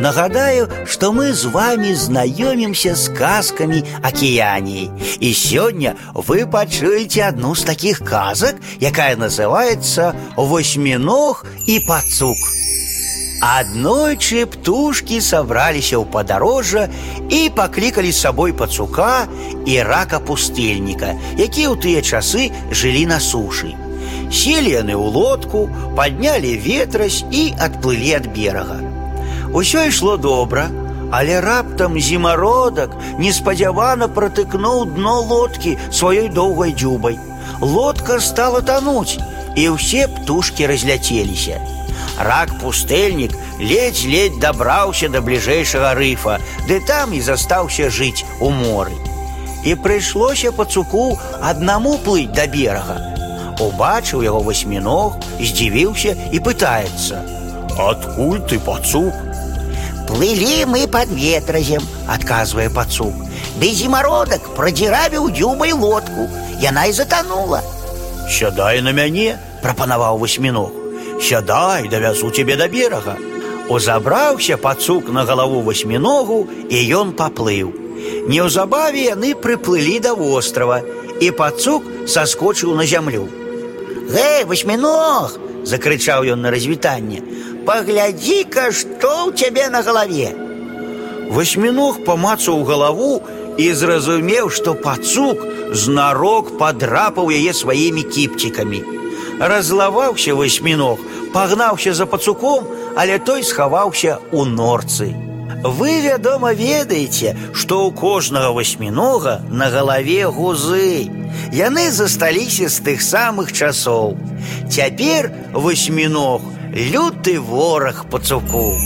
Нагадаю, что мы с вами знакомимся с сказками океании. И сегодня вы почуете одну з таких казок, якая называется «Восьминог и пацук». Аднойчы птушки собрались у подорожжа и покликали с собой пацука и рака пустельника, якія ў тыя часы жылі на сушы. Сели яны ў лодку, подняли ветрась и отплыли от берега. Усё ішло добра, але раптам зімародак неспадзявана пратыкнуў дно лодкі сваёй доўгай дзюбай. Лодка стала тонуть, і ўсе птушкі разляцеліся. Рак пустэльнік ледзь-ледзь дабраўся да бліжэйшага рыфа, ды там і застаўся жыць у моры. І прыйшлося пацуку аднаму плыць да берага. Убачыў яго васьміног, здзівіўся і пытаецца: « Адкуль ты пацук? Плыли мы под ветразем, отказывая пацук. Да и зимородок продиравил дюбой лодку, и она и затонула. Сядай на мяне, прапанаваў васьміног. Сядай, давязу тебе до берага. Узабраўся пацук на галаву васьміногу, і ён паплыў. Неўзабаве яны прыплылі да вострава, і пацук саскочыў на зямлю. Эй, восьминог! закричал ён на развітанне. Погляди-ка, что у тебя на голове. Восьминог памацаў галаву і зразумеў, што пацук знарок падрапаў яе сваімі кіпцікамі. Разлаваўся восьминог, пагнаўся за пацуком, але той схаваўся у норцы. Вы, вядома, ведаеце, што ў кожнага восьмінога на галаве гузы. Яны засталіся з тых самых часоў. Цяпер восьміног люты вораг пацуку.